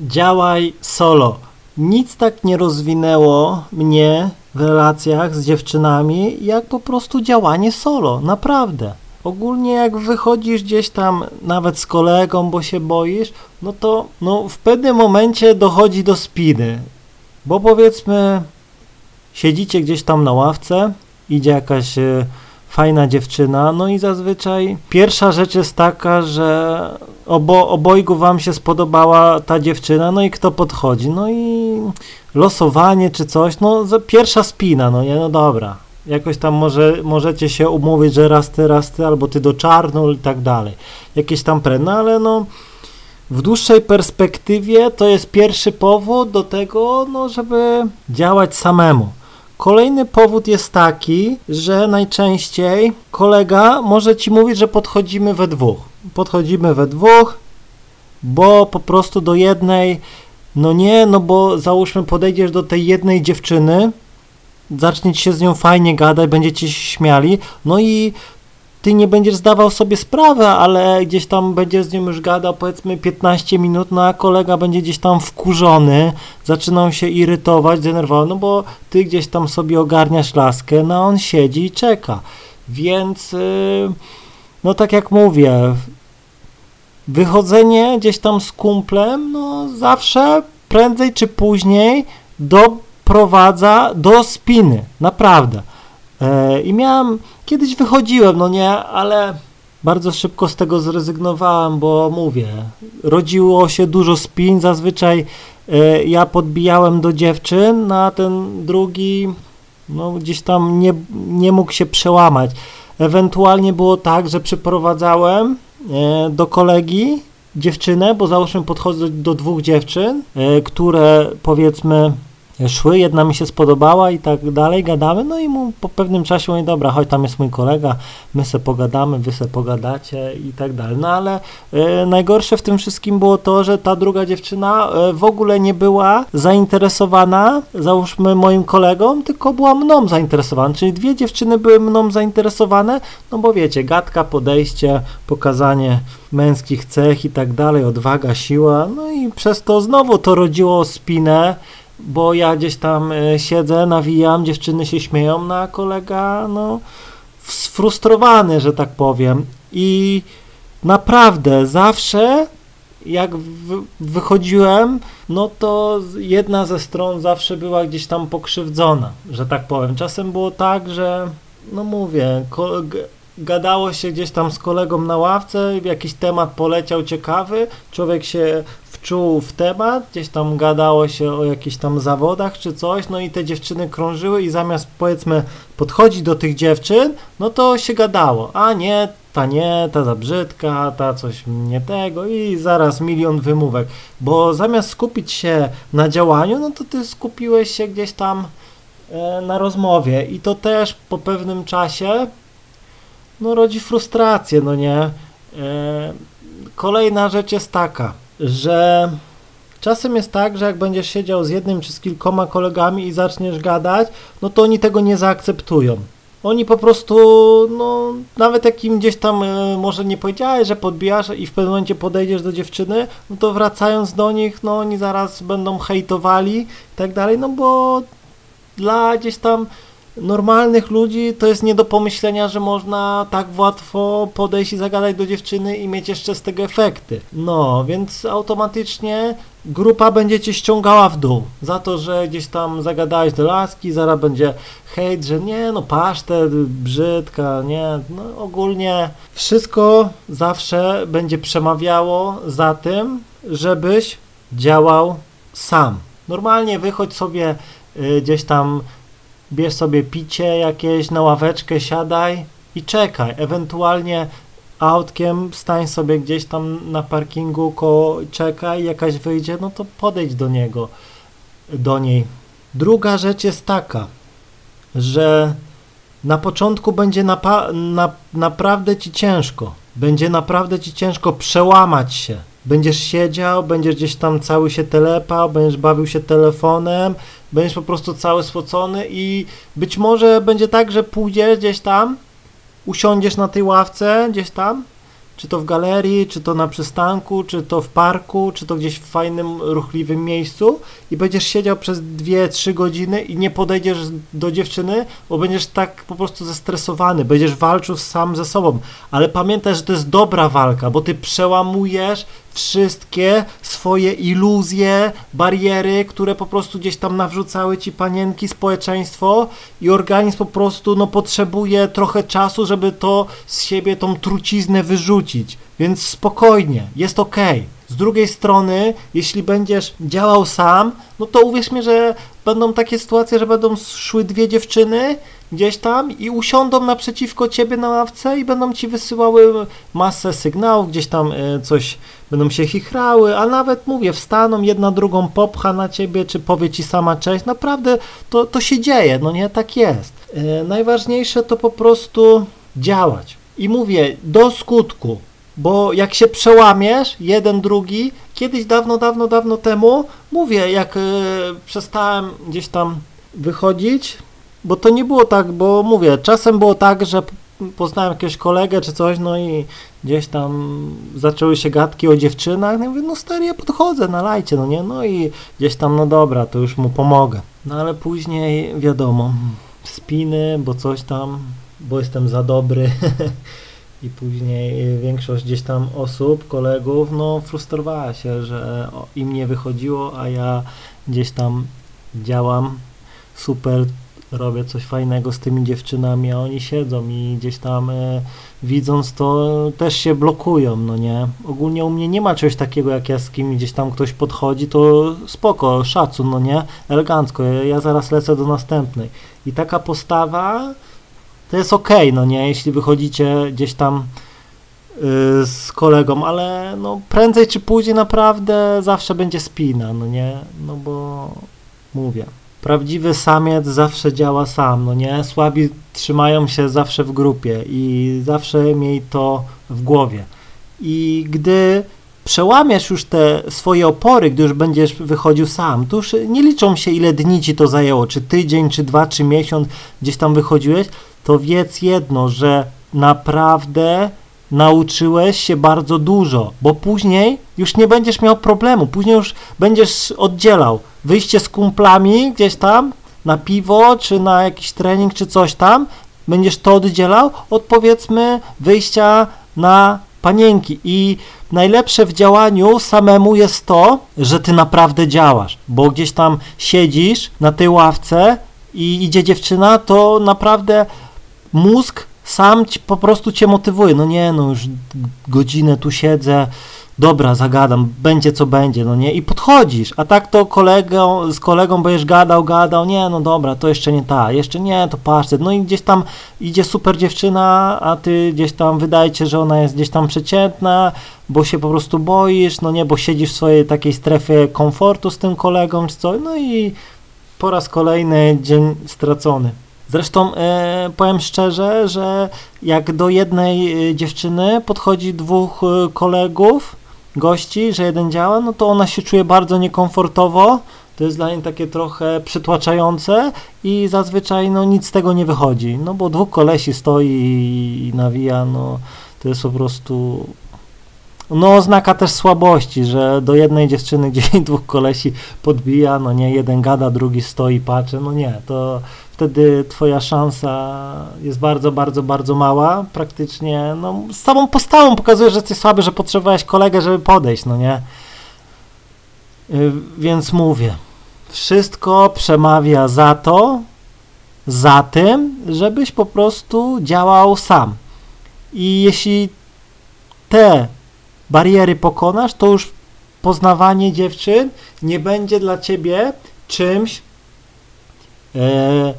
działaj solo. Nic tak nie rozwinęło mnie w relacjach z dziewczynami, jak po prostu działanie solo, naprawdę. Ogólnie jak wychodzisz gdzieś tam nawet z kolegą, bo się boisz, no to no, w pewnym momencie dochodzi do spiny. Bo powiedzmy, siedzicie gdzieś tam na ławce, idzie jakaś e, fajna dziewczyna, no i zazwyczaj pierwsza rzecz jest taka, że obo, obojgu wam się spodobała ta dziewczyna, no i kto podchodzi, no i losowanie czy coś, no za- pierwsza spina, no nie, no dobra. Jakoś tam może, możecie się umówić, że raz ty, raz ty, albo ty do czarnul i tak dalej. Jakieś tam pre, no ale no w dłuższej perspektywie to jest pierwszy powód do tego, no żeby działać samemu. Kolejny powód jest taki, że najczęściej kolega może ci mówić, że podchodzimy we dwóch. Podchodzimy we dwóch, bo po prostu do jednej, no nie, no bo załóżmy podejdziesz do tej jednej dziewczyny, zaczniecie się z nią fajnie gadać, będziecie się śmiali, no i ty nie będziesz zdawał sobie sprawy, ale gdzieś tam będziesz z nią już gadał powiedzmy 15 minut, no a kolega będzie gdzieś tam wkurzony, zaczynał się irytować, denerwował, no bo ty gdzieś tam sobie ogarniasz laskę, no a on siedzi i czeka. Więc yy, no tak jak mówię, wychodzenie gdzieś tam z kumplem, no zawsze prędzej czy później doprowadza do spiny, naprawdę. E, I miałem, kiedyś wychodziłem, no nie, ale bardzo szybko z tego zrezygnowałem, bo mówię, rodziło się dużo spin, zazwyczaj e, ja podbijałem do dziewczyn, no a ten drugi, no gdzieś tam nie, nie mógł się przełamać. Ewentualnie było tak, że przyprowadzałem e, do kolegi dziewczynę, bo załóżmy podchodzę do, dwóch dziewczyn, które powiedzmy szły, jedna mi się spodobała i tak dalej, gadamy, no i mu po pewnym czasie mówię, dobra, chodź, tam jest mój kolega, my se pogadamy, wy se pogadacie i tak dalej, no ale e, najgorsze w tym wszystkim było to, że ta druga dziewczyna e, w ogóle nie była zainteresowana, załóżmy moim kolegą, tylko była mną zainteresowana, czyli dwie dziewczyny były mną zainteresowane, no bo wiecie, gadka, podejście, pokazanie męskich cech i tak dalej, odwaga, siła, no i przez to znowu to rodziło spinę, bo ja gdzieś tam e, siedzę, nawijam, dziewczyny się śmieją, no a kolega, no, sfrustrowany, że tak powiem. I naprawdę zawsze, jak wy- wychodziłem, no to jedna ze stron zawsze była gdzieś tam pokrzywdzona, że tak powiem. Czasem było tak, że, no mówię, gadało się gdzieś tam z kolegą na ławce, jakiś temat poleciał ciekawy, człowiek się wczuł w temat, gdzieś tam gadało się o jakichś tam zawodach czy coś, no i te dziewczyny krążyły i zamiast powiedzmy podchodzić do tych dziewczyn, no to się gadało, a nie, ta nie, ta za brzydka, ta coś nie tego i zaraz milion wymówek, bo zamiast skupić się na działaniu, no to ty skupiłeś się gdzieś tam e, na rozmowie. I to też po pewnym czasie no rodzi frustrację, no nie. E, kolejna rzecz jest taka, że czasem jest tak, że jak będziesz siedział z jednym czy z kilkoma kolegami i zaczniesz gadać, no to oni tego nie zaakceptują. Oni po prostu, no, nawet jak im gdzieś tam e, może nie powiedziałeś, że podbijasz i w pewnym momencie podejdziesz do dziewczyny, no to wracając do nich, no oni zaraz będą hejtowali i tak dalej, no bo dla gdzieś tam normalnych ludzi to jest nie do pomyślenia, że można tak łatwo podejść i zagadać do dziewczyny i mieć jeszcze z tego efekty. No, więc automatycznie grupa będzie cię ściągała w dół za to, że gdzieś tam zagadałeś do laski, zaraz będzie hejt, że nie, no pasztet, brzydka, nie, no ogólnie wszystko zawsze będzie przemawiało za tym, żebyś działał sam. Normalnie wychodź sobie y, gdzieś tam bierz sobie picie jakieś, na ławeczkę siadaj i czekaj. Ewentualnie autkiem stań sobie gdzieś tam na parkingu, ko czekaj, jakaś wyjdzie, no to podejdź do niego, do niej. Druga rzecz jest taka, że na początku będzie na- naprawdę ci ciężko. Będzie naprawdę ci ciężko przełamać się. Będziesz siedział, będziesz gdzieś tam cały się telepał, będziesz bawił się telefonem, będziesz po prostu cały spocony i być może będzie tak, że pójdziesz gdzieś tam, usiądziesz na tej ławce gdzieś tam czy to w galerii, czy to na przystanku, czy to w parku, czy to gdzieś w fajnym, ruchliwym miejscu i będziesz siedział przez 2-3 godziny i nie podejdziesz do dziewczyny, bo będziesz tak po prostu zestresowany, będziesz walczył sam ze sobą, ale pamiętaj, że to jest dobra walka, bo ty przełamujesz wszystkie swoje iluzje, bariery, które po prostu gdzieś tam nawrzucały ci panienki, społeczeństwo i organizm po prostu no, potrzebuje trochę czasu, żeby to z siebie tą truciznę wyrzucić. Więc spokojnie, jest ok. Z drugiej strony, jeśli będziesz działał sam, no to uwierz mi, że będą takie sytuacje, że będą szły dwie dziewczyny gdzieś tam i usiądą naprzeciwko ciebie na ławce i będą ci wysyłały masę sygnałów, gdzieś tam e, coś będą się chichrały, a nawet mówię, wstaną, jedna drugą popcha na ciebie, czy powie ci sama cześć. Naprawdę to, to się dzieje, no nie, tak jest. E, najważniejsze to po prostu działać. I mówię, do skutku, bo jak się przełamiesz, jeden, drugi, kiedyś dawno, dawno, dawno temu, mówię, jak y, przestałem gdzieś tam wychodzić, bo to nie było tak, bo mówię, czasem było tak, że poznałem jakiegoś kolegę czy coś, no i gdzieś tam zaczęły się gadki o dziewczynach, no i mówię, no stary, ja podchodzę, nalajcie, no nie, no i gdzieś tam, no dobra, to już mu pomogę. No ale później, wiadomo, spiny, bo coś tam, bo jestem za dobry i później większość gdzieś tam osób, kolegów, no frustrowała się, że im nie wychodziło, a ja gdzieś tam działam super, robię coś fajnego z tymi dziewczynami, a oni siedzą i gdzieś tam e, widząc to też się blokują, no nie. Ogólnie u mnie nie ma czegoś takiego, jak ja z kim gdzieś tam ktoś podchodzi, to spoko, szacun, no nie, elegancko, ja, ja zaraz lecę do następnej. I taka postawa to jest ok, no nie, jeśli wychodzicie gdzieś tam y, z kolegą, ale no prędzej czy później naprawdę zawsze będzie spina, no nie, no bo mówię, prawdziwy samiec zawsze działa sam, no nie, słabi trzymają się zawsze w grupie i zawsze miej to w głowie. I gdy przełamiesz już te swoje opory, gdy już będziesz wychodził sam, to już nie liczą się ile dni ci to zajęło, czy tydzień, czy dwa, czy miesiąc gdzieś tam wychodziłeś, to wiedz jedno, że naprawdę nauczyłeś się bardzo dużo, bo później już nie będziesz miał problemu, później już będziesz oddzielał. Wyjście z kumplami gdzieś tam na piwo, czy na jakiś trening, czy coś tam, będziesz to oddzielał od powiedzmy wyjścia na panienki. I najlepsze w działaniu samemu jest to, że ty naprawdę działasz, bo gdzieś tam siedzisz na tej ławce i idzie dziewczyna, to naprawdę mózg sam ci, po prostu cię motywuje. No nie, no już godzinę tu siedzę, dobra, zagadam, będzie co będzie, no nie, i podchodzisz, a tak to kolegą, z kolegą będziesz gadał, gadał, nie, no dobra, to jeszcze nie ta, jeszcze nie, to patrzcie, no i gdzieś tam idzie super dziewczyna, a ty gdzieś tam wydajcie, że ona jest gdzieś tam przeciętna, bo się po prostu boisz, no nie, bo siedzisz w swojej takiej strefie komfortu z tym kolegą, czy coś, no i po raz kolejny dzień stracony. Zresztą e, powiem szczerze, że jak do jednej e, dziewczyny podchodzi dwóch e, kolegów, gości, że jeden działa, no to ona się czuje bardzo niekomfortowo. To jest dla niej takie trochę przytłaczające i zazwyczaj no, nic z tego nie wychodzi. No bo dwóch kolesi stoi i nawija, no to jest po prostu no oznaka też słabości, że do jednej dziewczyny gdzieś dwóch kolesi podbija, no nie, jeden gada, drugi stoi, patrzy, no nie, to wtedy twoja szansa jest bardzo, bardzo, bardzo mała, praktycznie, no z samą postawą pokazuje, że jesteś słaby, że potrzebowałeś kolegę, żeby podejść, no nie. Y, więc mówię, wszystko przemawia za to, za tym, żebyś po prostu działał sam. I jeśli te bariery pokonasz, to już poznawanie dziewczyn nie będzie dla ciebie czymś e,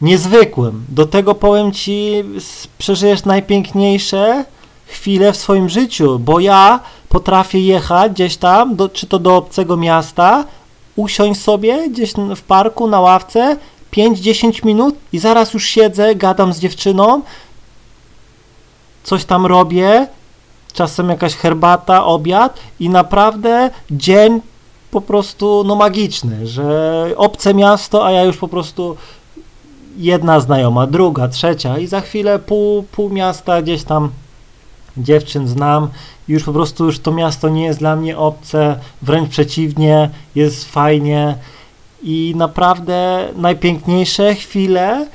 niezwykłym. Do tego powiem ci, przeżyjesz najpiękniejsze chwile w swoim życiu, bo ja potrafię jechać gdzieś tam, do, czy to do obcego miasta, usiąść sobie gdzieś w parku na ławce 5-10 minut i zaraz już siedzę, gadam z dziewczyną, coś tam robię, czasem jakaś herbata, obiad i naprawdę dzień po prostu no magiczny, że obce miasto, a ja już po prostu jedna znajoma, druga, trzecia i za chwilę pół, pół miasta gdzieś tam dziewczyn znam i już po prostu już to miasto nie jest dla mnie obce, wręcz przeciwnie, jest fajnie i naprawdę najpiękniejsze chwile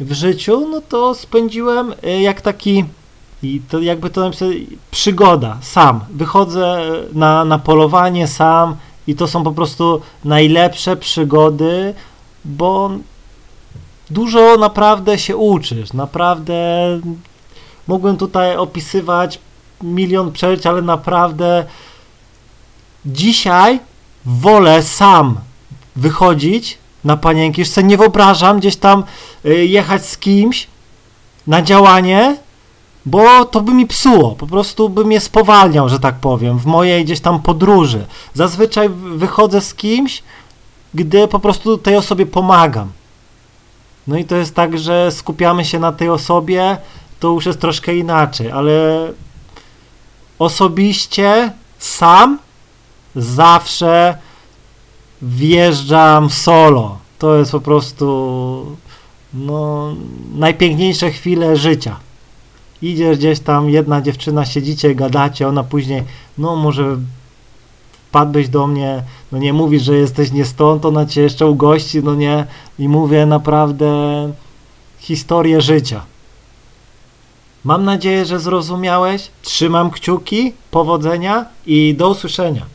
w życiu, no to spędziłem y, jak taki i to jakby to napisać, przygoda, sam. Wychodzę na, na polowanie sam i to są po prostu najlepsze przygody, bo dużo naprawdę się uczysz, naprawdę mógłbym tutaj opisywać milion przeżyć, ale naprawdę dzisiaj wolę sam wychodzić na panienki, już sobie nie wyobrażam gdzieś tam y, jechać z kimś na działanie, bo to by mi psuło, po prostu by mnie spowalniał, że tak powiem, w mojej gdzieś tam podróży. Zazwyczaj wychodzę z kimś, gdy po prostu tej osobie pomagam. No i to jest tak, że skupiamy się na tej osobie, to już jest troszkę inaczej, ale osobiście sam zawsze wjeżdżam solo. To jest po prostu no, najpiękniejsze chwile życia. Idziesz gdzieś tam, jedna dziewczyna, siedzicie, gadacie, ona później, no może wpadłeś do mnie, no nie mówisz, że jesteś nie stąd, ona cię jeszcze ugości, no nie, i mówię naprawdę historię życia. Mam nadzieję, że zrozumiałeś. Trzymam kciuki, powodzenia i do usłyszenia.